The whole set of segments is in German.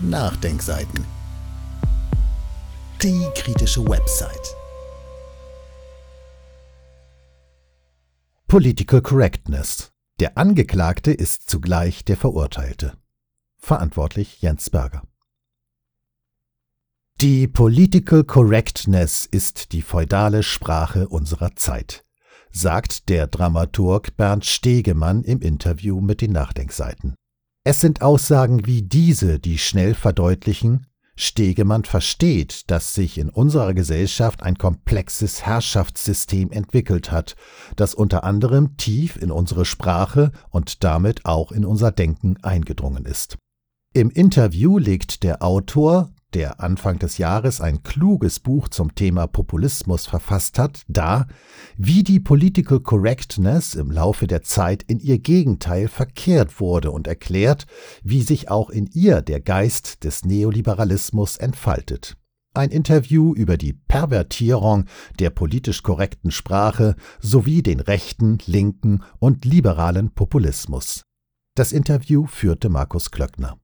Nachdenkseiten. Die kritische Website. Political Correctness. Der Angeklagte ist zugleich der Verurteilte. Verantwortlich Jens Berger. Die Political Correctness ist die feudale Sprache unserer Zeit, sagt der Dramaturg Bernd Stegemann im Interview mit den Nachdenkseiten. Es sind Aussagen wie diese, die schnell verdeutlichen, Stegemann versteht, dass sich in unserer Gesellschaft ein komplexes Herrschaftssystem entwickelt hat, das unter anderem tief in unsere Sprache und damit auch in unser Denken eingedrungen ist. Im Interview legt der Autor der Anfang des Jahres ein kluges Buch zum Thema Populismus verfasst hat, dar, wie die Political Correctness im Laufe der Zeit in ihr Gegenteil verkehrt wurde und erklärt, wie sich auch in ihr der Geist des Neoliberalismus entfaltet. Ein Interview über die Pervertierung der politisch korrekten Sprache sowie den rechten, linken und liberalen Populismus. Das Interview führte Markus Klöckner.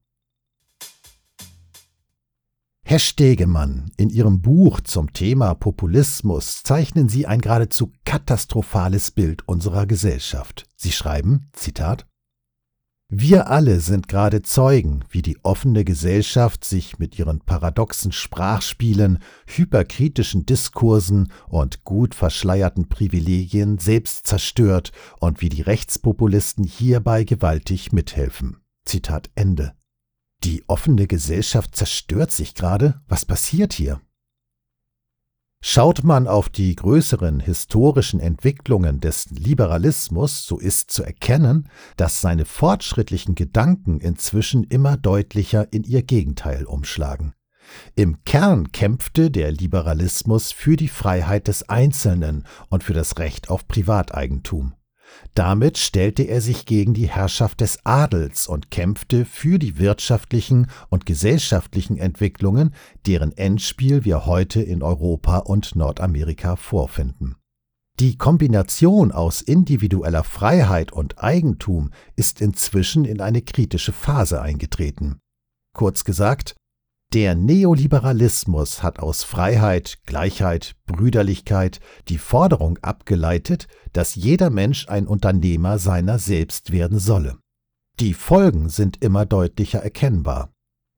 Herr Stegemann, in Ihrem Buch zum Thema Populismus zeichnen Sie ein geradezu katastrophales Bild unserer Gesellschaft. Sie schreiben, Zitat, wir alle sind gerade Zeugen, wie die offene Gesellschaft sich mit ihren paradoxen Sprachspielen, hyperkritischen Diskursen und gut verschleierten Privilegien selbst zerstört und wie die Rechtspopulisten hierbei gewaltig mithelfen. Zitat Ende. Die offene Gesellschaft zerstört sich gerade. Was passiert hier? Schaut man auf die größeren historischen Entwicklungen des Liberalismus, so ist zu erkennen, dass seine fortschrittlichen Gedanken inzwischen immer deutlicher in ihr Gegenteil umschlagen. Im Kern kämpfte der Liberalismus für die Freiheit des Einzelnen und für das Recht auf Privateigentum. Damit stellte er sich gegen die Herrschaft des Adels und kämpfte für die wirtschaftlichen und gesellschaftlichen Entwicklungen, deren Endspiel wir heute in Europa und Nordamerika vorfinden. Die Kombination aus individueller Freiheit und Eigentum ist inzwischen in eine kritische Phase eingetreten. Kurz gesagt, der Neoliberalismus hat aus Freiheit, Gleichheit, Brüderlichkeit die Forderung abgeleitet, dass jeder Mensch ein Unternehmer seiner selbst werden solle. Die Folgen sind immer deutlicher erkennbar.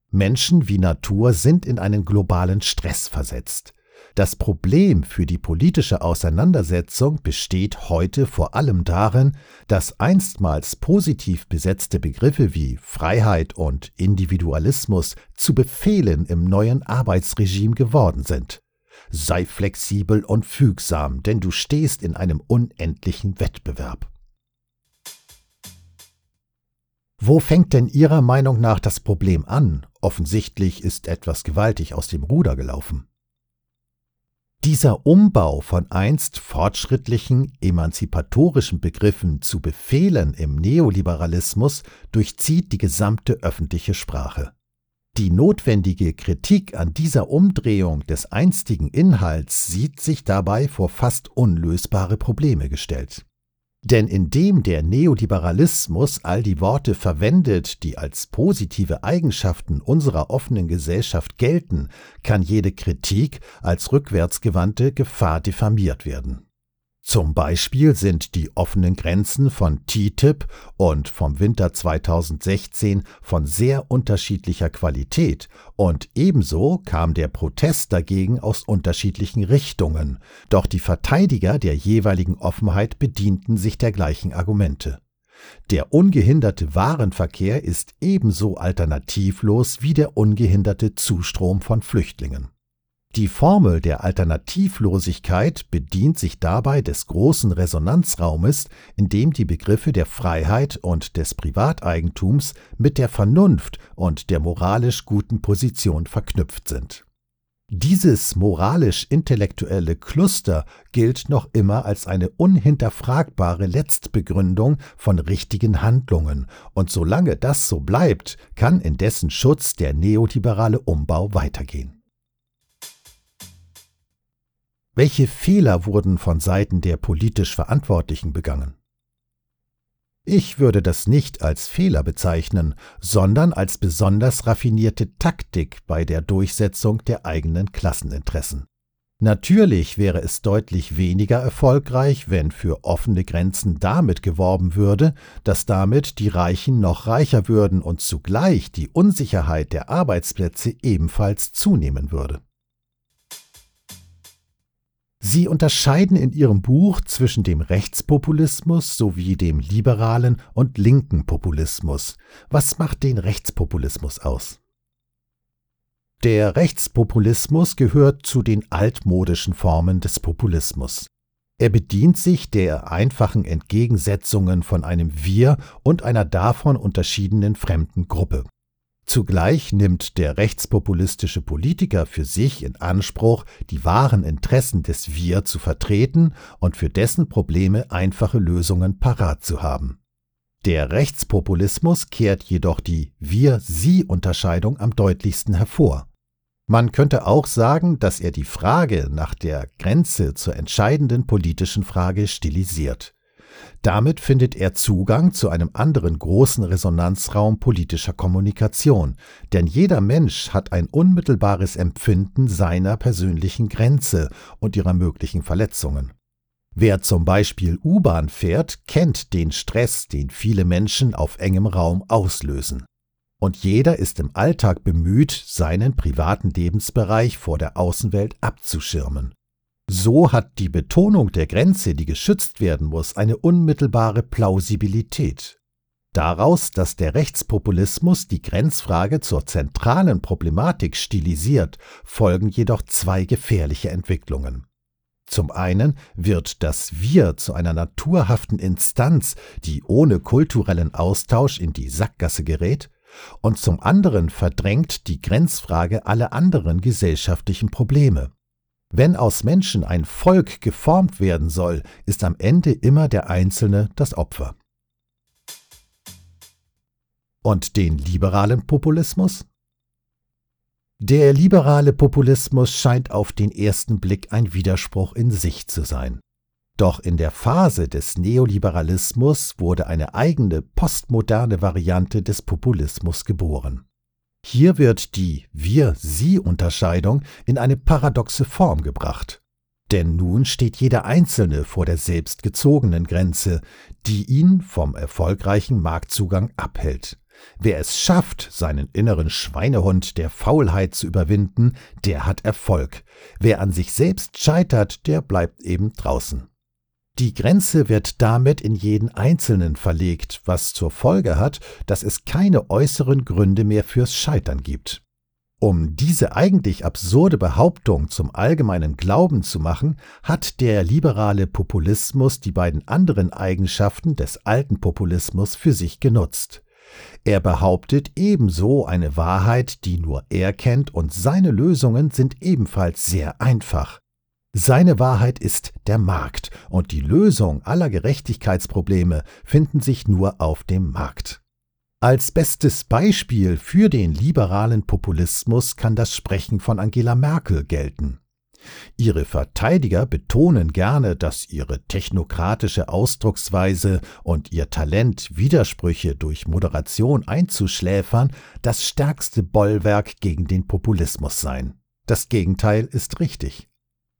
Menschen wie Natur sind in einen globalen Stress versetzt. Das Problem für die politische Auseinandersetzung besteht heute vor allem darin, dass einstmals positiv besetzte Begriffe wie Freiheit und Individualismus zu Befehlen im neuen Arbeitsregime geworden sind. Sei flexibel und fügsam, denn du stehst in einem unendlichen Wettbewerb. Wo fängt denn Ihrer Meinung nach das Problem an? Offensichtlich ist etwas gewaltig aus dem Ruder gelaufen. Dieser Umbau von einst fortschrittlichen, emanzipatorischen Begriffen zu Befehlen im Neoliberalismus durchzieht die gesamte öffentliche Sprache. Die notwendige Kritik an dieser Umdrehung des einstigen Inhalts sieht sich dabei vor fast unlösbare Probleme gestellt. Denn indem der Neoliberalismus all die Worte verwendet, die als positive Eigenschaften unserer offenen Gesellschaft gelten, kann jede Kritik als rückwärtsgewandte Gefahr diffamiert werden. Zum Beispiel sind die offenen Grenzen von TTIP und vom Winter 2016 von sehr unterschiedlicher Qualität und ebenso kam der Protest dagegen aus unterschiedlichen Richtungen, doch die Verteidiger der jeweiligen Offenheit bedienten sich der gleichen Argumente. Der ungehinderte Warenverkehr ist ebenso alternativlos wie der ungehinderte Zustrom von Flüchtlingen. Die Formel der Alternativlosigkeit bedient sich dabei des großen Resonanzraumes, in dem die Begriffe der Freiheit und des Privateigentums mit der Vernunft und der moralisch guten Position verknüpft sind. Dieses moralisch-intellektuelle Cluster gilt noch immer als eine unhinterfragbare Letztbegründung von richtigen Handlungen, und solange das so bleibt, kann in dessen Schutz der neoliberale Umbau weitergehen. Welche Fehler wurden von Seiten der politisch Verantwortlichen begangen? Ich würde das nicht als Fehler bezeichnen, sondern als besonders raffinierte Taktik bei der Durchsetzung der eigenen Klasseninteressen. Natürlich wäre es deutlich weniger erfolgreich, wenn für offene Grenzen damit geworben würde, dass damit die Reichen noch reicher würden und zugleich die Unsicherheit der Arbeitsplätze ebenfalls zunehmen würde. Sie unterscheiden in Ihrem Buch zwischen dem Rechtspopulismus sowie dem liberalen und linken Populismus. Was macht den Rechtspopulismus aus? Der Rechtspopulismus gehört zu den altmodischen Formen des Populismus. Er bedient sich der einfachen Entgegensetzungen von einem Wir und einer davon unterschiedenen fremden Gruppe. Zugleich nimmt der rechtspopulistische Politiker für sich in Anspruch, die wahren Interessen des Wir zu vertreten und für dessen Probleme einfache Lösungen parat zu haben. Der Rechtspopulismus kehrt jedoch die Wir-Sie-Unterscheidung am deutlichsten hervor. Man könnte auch sagen, dass er die Frage nach der Grenze zur entscheidenden politischen Frage stilisiert. Damit findet er Zugang zu einem anderen großen Resonanzraum politischer Kommunikation, denn jeder Mensch hat ein unmittelbares Empfinden seiner persönlichen Grenze und ihrer möglichen Verletzungen. Wer zum Beispiel U-Bahn fährt, kennt den Stress, den viele Menschen auf engem Raum auslösen. Und jeder ist im Alltag bemüht, seinen privaten Lebensbereich vor der Außenwelt abzuschirmen. So hat die Betonung der Grenze, die geschützt werden muss, eine unmittelbare Plausibilität. Daraus, dass der Rechtspopulismus die Grenzfrage zur zentralen Problematik stilisiert, folgen jedoch zwei gefährliche Entwicklungen. Zum einen wird das Wir zu einer naturhaften Instanz, die ohne kulturellen Austausch in die Sackgasse gerät, und zum anderen verdrängt die Grenzfrage alle anderen gesellschaftlichen Probleme. Wenn aus Menschen ein Volk geformt werden soll, ist am Ende immer der Einzelne das Opfer. Und den liberalen Populismus? Der liberale Populismus scheint auf den ersten Blick ein Widerspruch in sich zu sein. Doch in der Phase des Neoliberalismus wurde eine eigene postmoderne Variante des Populismus geboren. Hier wird die Wir-Sie-Unterscheidung in eine paradoxe Form gebracht. Denn nun steht jeder Einzelne vor der selbstgezogenen Grenze, die ihn vom erfolgreichen Marktzugang abhält. Wer es schafft, seinen inneren Schweinehund der Faulheit zu überwinden, der hat Erfolg. Wer an sich selbst scheitert, der bleibt eben draußen. Die Grenze wird damit in jeden Einzelnen verlegt, was zur Folge hat, dass es keine äußeren Gründe mehr fürs Scheitern gibt. Um diese eigentlich absurde Behauptung zum allgemeinen Glauben zu machen, hat der liberale Populismus die beiden anderen Eigenschaften des alten Populismus für sich genutzt. Er behauptet ebenso eine Wahrheit, die nur er kennt, und seine Lösungen sind ebenfalls sehr einfach. Seine Wahrheit ist der Markt und die Lösung aller Gerechtigkeitsprobleme finden sich nur auf dem Markt. Als bestes Beispiel für den liberalen Populismus kann das Sprechen von Angela Merkel gelten. Ihre Verteidiger betonen gerne, dass ihre technokratische Ausdrucksweise und ihr Talent, Widersprüche durch Moderation einzuschläfern, das stärkste Bollwerk gegen den Populismus seien. Das Gegenteil ist richtig.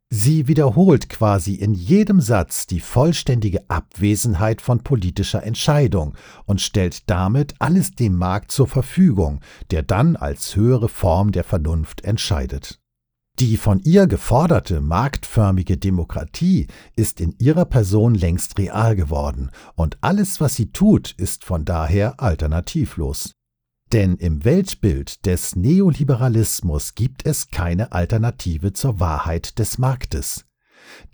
Sie wiederholt quasi in jedem Satz die vollständige Abwesenheit von politischer Entscheidung und stellt damit alles dem Markt zur Verfügung, der dann als höhere Form der Vernunft entscheidet. Die von ihr geforderte marktförmige Demokratie ist in ihrer Person längst real geworden, und alles, was sie tut, ist von daher alternativlos. Denn im Weltbild des Neoliberalismus gibt es keine Alternative zur Wahrheit des Marktes.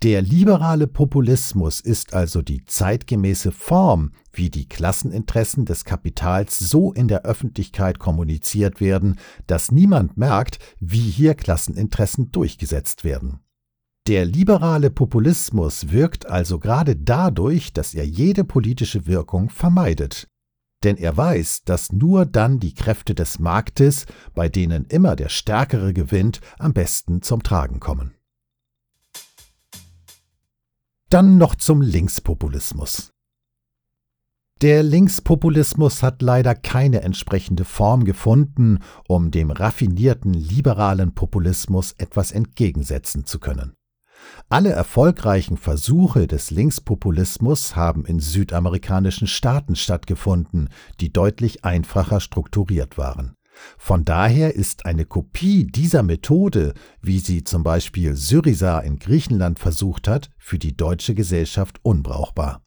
Der liberale Populismus ist also die zeitgemäße Form, wie die Klasseninteressen des Kapitals so in der Öffentlichkeit kommuniziert werden, dass niemand merkt, wie hier Klasseninteressen durchgesetzt werden. Der liberale Populismus wirkt also gerade dadurch, dass er jede politische Wirkung vermeidet denn er weiß, dass nur dann die Kräfte des Marktes, bei denen immer der Stärkere gewinnt, am besten zum Tragen kommen. Dann noch zum Linkspopulismus. Der Linkspopulismus hat leider keine entsprechende Form gefunden, um dem raffinierten liberalen Populismus etwas entgegensetzen zu können. Alle erfolgreichen Versuche des Linkspopulismus haben in südamerikanischen Staaten stattgefunden, die deutlich einfacher strukturiert waren. Von daher ist eine Kopie dieser Methode, wie sie zum Beispiel Syriza in Griechenland versucht hat, für die deutsche Gesellschaft unbrauchbar.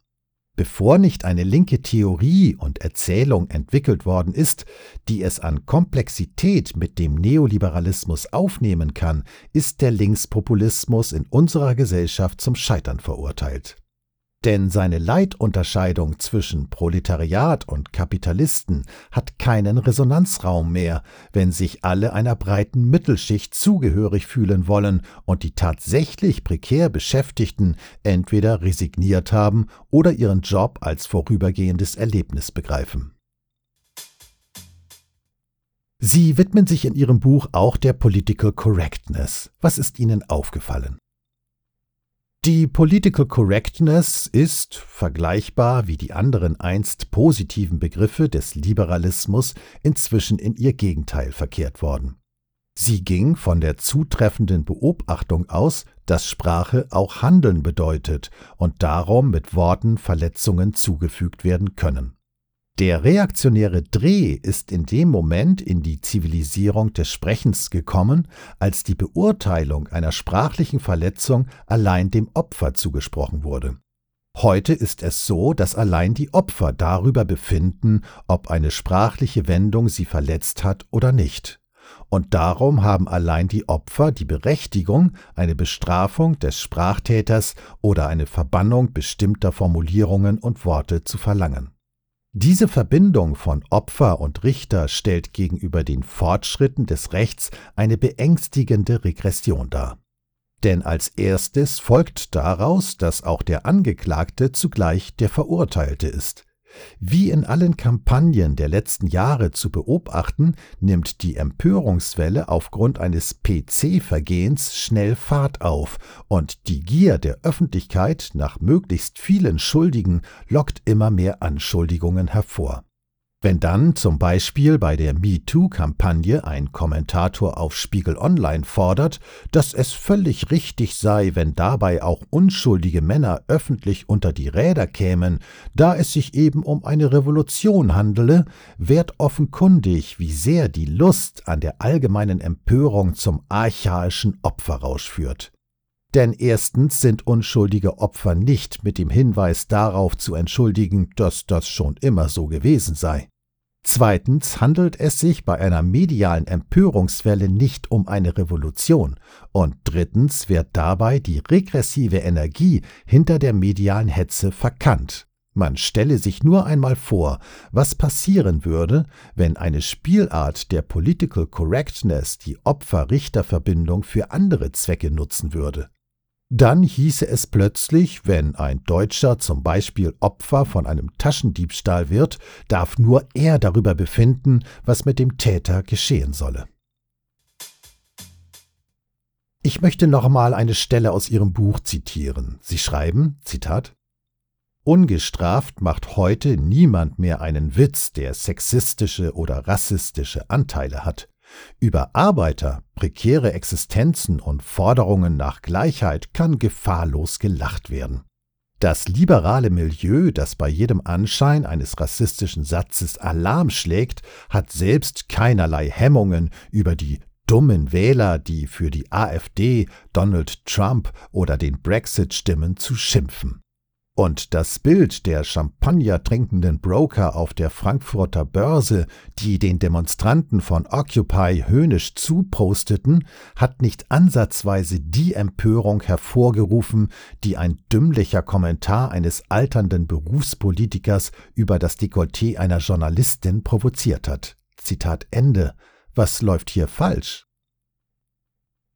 Bevor nicht eine linke Theorie und Erzählung entwickelt worden ist, die es an Komplexität mit dem Neoliberalismus aufnehmen kann, ist der Linkspopulismus in unserer Gesellschaft zum Scheitern verurteilt. Denn seine Leitunterscheidung zwischen Proletariat und Kapitalisten hat keinen Resonanzraum mehr, wenn sich alle einer breiten Mittelschicht zugehörig fühlen wollen und die tatsächlich prekär Beschäftigten entweder resigniert haben oder ihren Job als vorübergehendes Erlebnis begreifen. Sie widmen sich in Ihrem Buch auch der Political Correctness. Was ist Ihnen aufgefallen? Die Political Correctness ist, vergleichbar wie die anderen einst positiven Begriffe des Liberalismus, inzwischen in ihr Gegenteil verkehrt worden. Sie ging von der zutreffenden Beobachtung aus, dass Sprache auch Handeln bedeutet und darum mit Worten Verletzungen zugefügt werden können. Der reaktionäre Dreh ist in dem Moment in die Zivilisierung des Sprechens gekommen, als die Beurteilung einer sprachlichen Verletzung allein dem Opfer zugesprochen wurde. Heute ist es so, dass allein die Opfer darüber befinden, ob eine sprachliche Wendung sie verletzt hat oder nicht. Und darum haben allein die Opfer die Berechtigung, eine Bestrafung des Sprachtäters oder eine Verbannung bestimmter Formulierungen und Worte zu verlangen. Diese Verbindung von Opfer und Richter stellt gegenüber den Fortschritten des Rechts eine beängstigende Regression dar. Denn als erstes folgt daraus, dass auch der Angeklagte zugleich der Verurteilte ist. Wie in allen Kampagnen der letzten Jahre zu beobachten, nimmt die Empörungswelle aufgrund eines PC-Vergehens schnell Fahrt auf, und die Gier der Öffentlichkeit nach möglichst vielen Schuldigen lockt immer mehr Anschuldigungen hervor. Wenn dann zum Beispiel bei der MeToo-Kampagne ein Kommentator auf Spiegel Online fordert, dass es völlig richtig sei, wenn dabei auch unschuldige Männer öffentlich unter die Räder kämen, da es sich eben um eine Revolution handele, wird offenkundig, wie sehr die Lust an der allgemeinen Empörung zum archaischen Opferrausch führt. Denn erstens sind unschuldige Opfer nicht mit dem Hinweis darauf zu entschuldigen, dass das schon immer so gewesen sei. Zweitens handelt es sich bei einer medialen Empörungswelle nicht um eine Revolution. Und drittens wird dabei die regressive Energie hinter der medialen Hetze verkannt. Man stelle sich nur einmal vor, was passieren würde, wenn eine Spielart der Political Correctness die Opfer-Richter-Verbindung für andere Zwecke nutzen würde. Dann hieße es plötzlich, wenn ein Deutscher zum Beispiel Opfer von einem Taschendiebstahl wird, darf nur er darüber befinden, was mit dem Täter geschehen solle. Ich möchte nochmal eine Stelle aus Ihrem Buch zitieren. Sie schreiben, Zitat, Ungestraft macht heute niemand mehr einen Witz, der sexistische oder rassistische Anteile hat. Über Arbeiter, prekäre Existenzen und Forderungen nach Gleichheit kann gefahrlos gelacht werden. Das liberale Milieu, das bei jedem Anschein eines rassistischen Satzes Alarm schlägt, hat selbst keinerlei Hemmungen über die dummen Wähler, die für die AfD, Donald Trump oder den Brexit stimmen, zu schimpfen. Und das Bild der Champagner trinkenden Broker auf der Frankfurter Börse, die den Demonstranten von Occupy höhnisch zuposteten, hat nicht ansatzweise die Empörung hervorgerufen, die ein dümmlicher Kommentar eines alternden Berufspolitikers über das Dekolleté einer Journalistin provoziert hat. Zitat Ende. Was läuft hier falsch?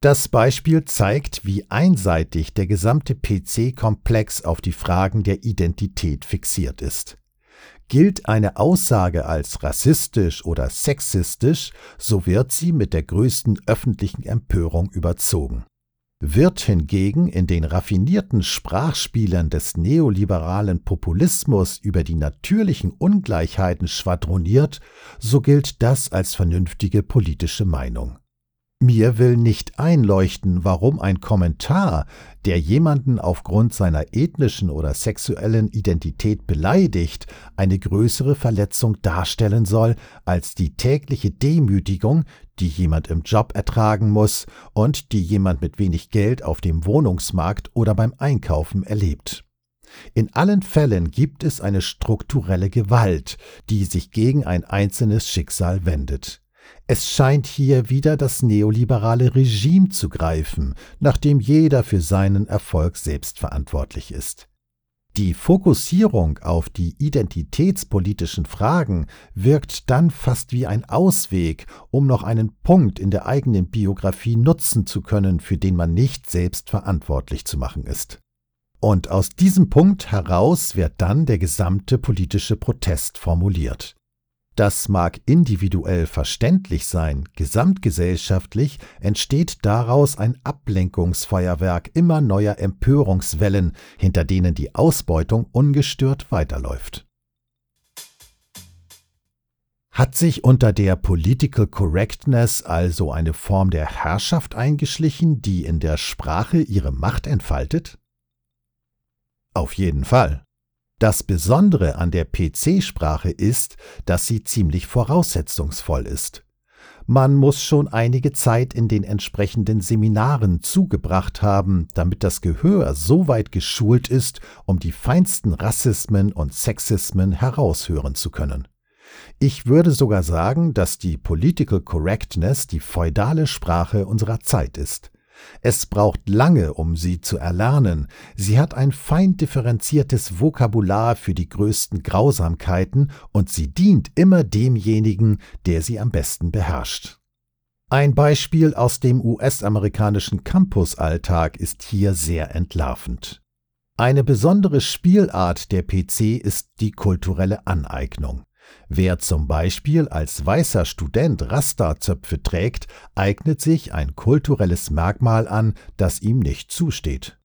Das Beispiel zeigt, wie einseitig der gesamte PC-Komplex auf die Fragen der Identität fixiert ist. Gilt eine Aussage als rassistisch oder sexistisch, so wird sie mit der größten öffentlichen Empörung überzogen. Wird hingegen in den raffinierten Sprachspielern des neoliberalen Populismus über die natürlichen Ungleichheiten schwadroniert, so gilt das als vernünftige politische Meinung. Mir will nicht einleuchten, warum ein Kommentar, der jemanden aufgrund seiner ethnischen oder sexuellen Identität beleidigt, eine größere Verletzung darstellen soll als die tägliche Demütigung, die jemand im Job ertragen muss und die jemand mit wenig Geld auf dem Wohnungsmarkt oder beim Einkaufen erlebt. In allen Fällen gibt es eine strukturelle Gewalt, die sich gegen ein einzelnes Schicksal wendet. Es scheint hier wieder das neoliberale Regime zu greifen, nachdem jeder für seinen Erfolg selbst verantwortlich ist. Die Fokussierung auf die identitätspolitischen Fragen wirkt dann fast wie ein Ausweg, um noch einen Punkt in der eigenen Biografie nutzen zu können, für den man nicht selbst verantwortlich zu machen ist. Und aus diesem Punkt heraus wird dann der gesamte politische Protest formuliert. Das mag individuell verständlich sein, gesamtgesellschaftlich entsteht daraus ein Ablenkungsfeuerwerk immer neuer Empörungswellen, hinter denen die Ausbeutung ungestört weiterläuft. Hat sich unter der Political Correctness also eine Form der Herrschaft eingeschlichen, die in der Sprache ihre Macht entfaltet? Auf jeden Fall. Das Besondere an der PC-Sprache ist, dass sie ziemlich voraussetzungsvoll ist. Man muss schon einige Zeit in den entsprechenden Seminaren zugebracht haben, damit das Gehör so weit geschult ist, um die feinsten Rassismen und Sexismen heraushören zu können. Ich würde sogar sagen, dass die Political Correctness die feudale Sprache unserer Zeit ist. Es braucht lange, um sie zu erlernen. Sie hat ein fein differenziertes Vokabular für die größten Grausamkeiten und sie dient immer demjenigen, der sie am besten beherrscht. Ein Beispiel aus dem US-amerikanischen Campusalltag ist hier sehr entlarvend. Eine besondere Spielart der PC ist die kulturelle Aneignung. Wer zum Beispiel als weißer Student Rasta-Zöpfe trägt, eignet sich ein kulturelles Merkmal an, das ihm nicht zusteht.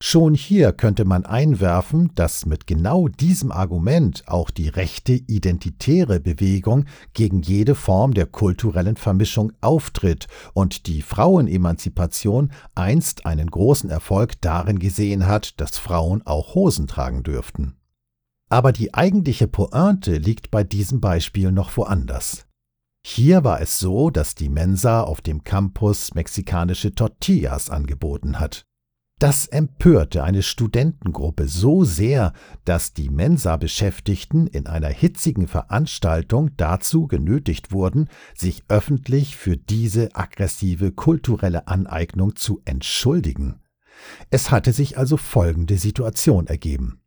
Schon hier könnte man einwerfen, dass mit genau diesem Argument auch die rechte identitäre Bewegung gegen jede Form der kulturellen Vermischung auftritt und die Frauenemanzipation einst einen großen Erfolg darin gesehen hat, dass Frauen auch Hosen tragen dürften. Aber die eigentliche Pointe liegt bei diesem Beispiel noch woanders. Hier war es so, dass die Mensa auf dem Campus mexikanische Tortillas angeboten hat. Das empörte eine Studentengruppe so sehr, dass die Mensa-Beschäftigten in einer hitzigen Veranstaltung dazu genötigt wurden, sich öffentlich für diese aggressive kulturelle Aneignung zu entschuldigen. Es hatte sich also folgende Situation ergeben.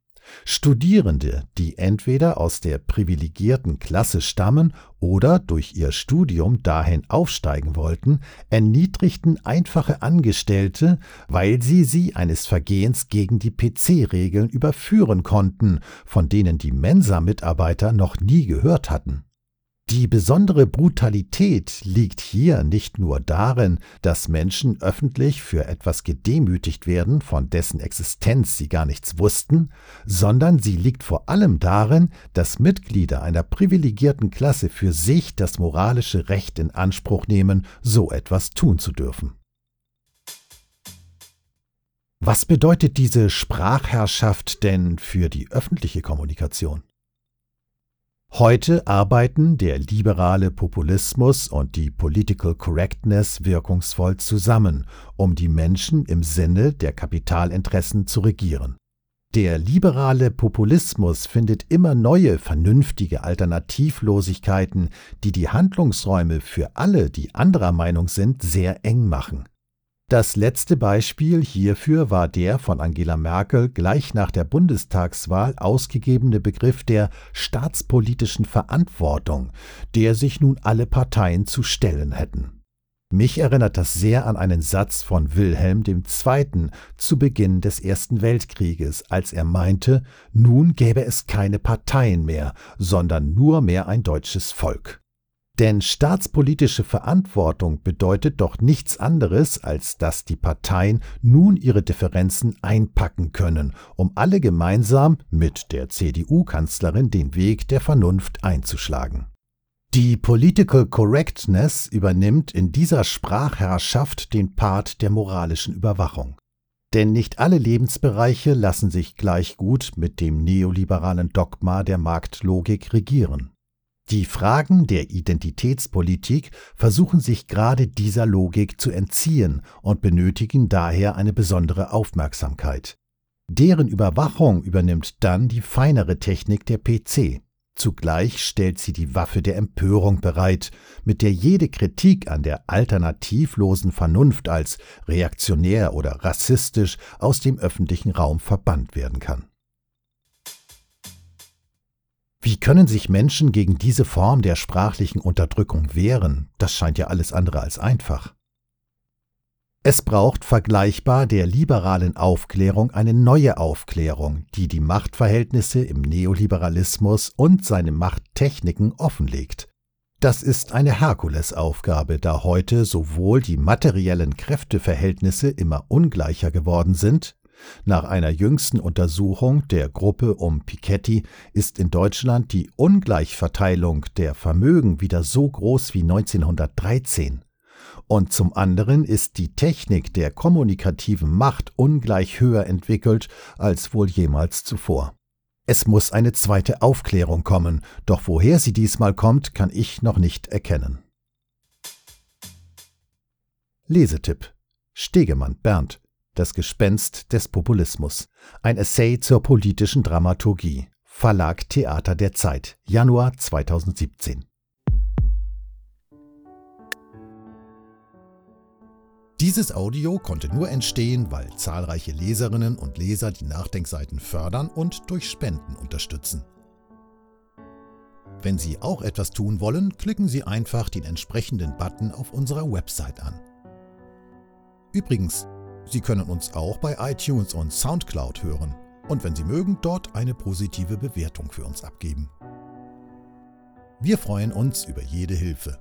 Studierende, die entweder aus der privilegierten Klasse stammen oder durch ihr Studium dahin aufsteigen wollten, erniedrigten einfache Angestellte, weil sie sie eines Vergehens gegen die PC-Regeln überführen konnten, von denen die Mensa-Mitarbeiter noch nie gehört hatten. Die besondere Brutalität liegt hier nicht nur darin, dass Menschen öffentlich für etwas gedemütigt werden, von dessen Existenz sie gar nichts wussten, sondern sie liegt vor allem darin, dass Mitglieder einer privilegierten Klasse für sich das moralische Recht in Anspruch nehmen, so etwas tun zu dürfen. Was bedeutet diese Sprachherrschaft denn für die öffentliche Kommunikation? Heute arbeiten der liberale Populismus und die Political Correctness wirkungsvoll zusammen, um die Menschen im Sinne der Kapitalinteressen zu regieren. Der liberale Populismus findet immer neue vernünftige Alternativlosigkeiten, die die Handlungsräume für alle, die anderer Meinung sind, sehr eng machen. Das letzte Beispiel hierfür war der von Angela Merkel gleich nach der Bundestagswahl ausgegebene Begriff der staatspolitischen Verantwortung, der sich nun alle Parteien zu stellen hätten. Mich erinnert das sehr an einen Satz von Wilhelm II. zu Beginn des Ersten Weltkrieges, als er meinte, nun gäbe es keine Parteien mehr, sondern nur mehr ein deutsches Volk. Denn staatspolitische Verantwortung bedeutet doch nichts anderes, als dass die Parteien nun ihre Differenzen einpacken können, um alle gemeinsam mit der CDU-Kanzlerin den Weg der Vernunft einzuschlagen. Die Political Correctness übernimmt in dieser Sprachherrschaft den Part der moralischen Überwachung. Denn nicht alle Lebensbereiche lassen sich gleich gut mit dem neoliberalen Dogma der Marktlogik regieren. Die Fragen der Identitätspolitik versuchen sich gerade dieser Logik zu entziehen und benötigen daher eine besondere Aufmerksamkeit. Deren Überwachung übernimmt dann die feinere Technik der PC. Zugleich stellt sie die Waffe der Empörung bereit, mit der jede Kritik an der alternativlosen Vernunft als reaktionär oder rassistisch aus dem öffentlichen Raum verbannt werden kann. Wie können sich Menschen gegen diese Form der sprachlichen Unterdrückung wehren? Das scheint ja alles andere als einfach. Es braucht vergleichbar der liberalen Aufklärung eine neue Aufklärung, die die Machtverhältnisse im Neoliberalismus und seine Machttechniken offenlegt. Das ist eine Herkulesaufgabe, da heute sowohl die materiellen Kräfteverhältnisse immer ungleicher geworden sind, nach einer jüngsten Untersuchung der Gruppe um Piketty ist in Deutschland die Ungleichverteilung der Vermögen wieder so groß wie 1913 und zum anderen ist die Technik der kommunikativen Macht ungleich höher entwickelt als wohl jemals zuvor. Es muss eine zweite Aufklärung kommen, doch woher sie diesmal kommt, kann ich noch nicht erkennen. Lesetipp Stegemann Bernd Das Gespenst des Populismus Ein Essay zur politischen Dramaturgie Verlag Theater der Zeit Januar 2017 Dieses Audio konnte nur entstehen, weil zahlreiche Leserinnen und Leser die Nachdenkseiten fördern und durch Spenden unterstützen. Wenn Sie auch etwas tun wollen, klicken Sie einfach den entsprechenden Button auf unserer Website an. Übrigens, Sie können uns auch bei iTunes und SoundCloud hören und wenn Sie mögen, dort eine positive Bewertung für uns abgeben. Wir freuen uns über jede Hilfe.